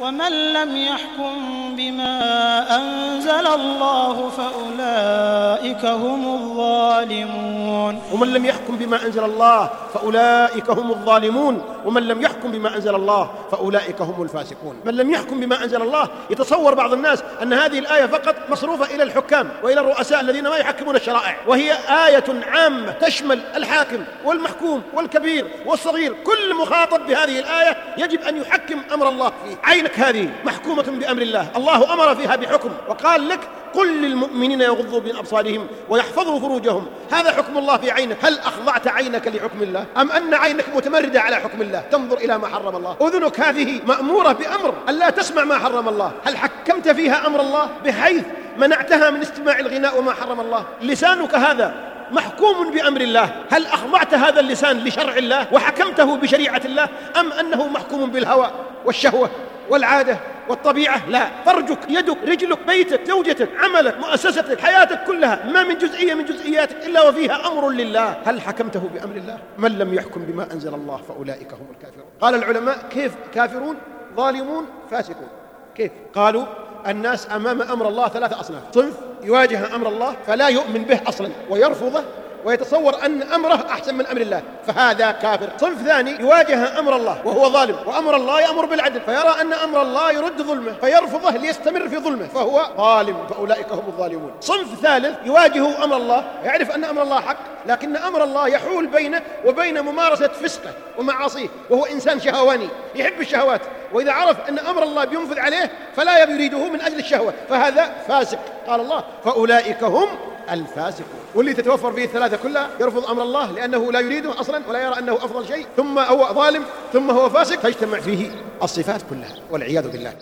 ومن لم يحكم بما أنزل الله فأولئك هم الظالمون. ومن لم يحكم بما أنزل الله فأولئك هم الظالمون. ومن لم يحكم بما أنزل الله فأولئك هم الفاسقون. من لم يحكم بما أنزل الله يتصور بعض الناس أن هذه الآية فقط مصروفة إلى الحكام وإلى الرؤساء الذين ما يحكمون الشرائع. وهي آية عامة تشمل الحاكم والمحكوم والكبير والصغير. كل مخاطب بهذه الآية يجب أن يحكم أمر الله. فيه عينك هذه محكومة بأمر الله. الله أمر فيها بحكم. وقال لك قل للمؤمنين يغضوا من أبصارهم ويحفظوا فروجهم. هذا حكم الله في عينك. هل أخضعت عينك لحكم الله؟ أم أن عينك متمردة على حكم الله؟ تنظر إلى ما حرم الله. أذنك هذه مأمورة بأمر ألا تسمع ما حرم الله. هل حكمت فيها أمر الله؟ بحيث منعتها من استماع الغناء وما حرم الله. لسانك هذا محكوم بأمر الله. هل أخضعت هذا اللسان لشرع الله وحكمته بشريعة الله؟ أم أنه محكوم بالهوى والشهوة والعادة والطبيعة لا. فرجك يدك رجلك بيتك زوجتك عملك مؤسستك حياتك كلها ما من جزئية من جزئياتك إلا وفيها أمر لله. هل حكمته بأمر الله؟ من لم يحكم بما أنزل الله فأولئك هم الكافرون. قال العلماء كيف كافرون؟ ظالمون؟ فاسقون. كيف؟ قالوا الناس أمام أمر الله ثلاثة أصناف. صنف يواجه أمر الله فلا يؤمن به أصلا ويرفضه ويتصور أن أمره أحسن من أمر الله فهذا كافر. صنف ثاني يواجه أمر الله وهو ظالم. وأمر الله يأمر بالعدل فيرى أن أمر الله يرد ظلمه فيرفضه ليستمر في ظلمه فهو ظالم فأولئك هم الظالمون. صنف ثالث يواجه أمر الله يعرف أن أمر الله حق لكن أمر الله يحول بينه وبين ممارسة فسقه ومعاصيه وهو إنسان شهواني يحب الشهوات. وإذا عرف أن أمر الله بينفذ عليه فلا يريده من أجل الشهوة فهذا فاسق. قال الله فأولئك هم الفاسقون واللي تتوفر فيه الثلاثة كلها يرفض أمر الله لأنه لا يريده أصلا ولا يرى أنه أفضل شيء. ثم هو ظالم ثم هو فاسق فيجتمع فيه الصفات كلها والعياذ بالله.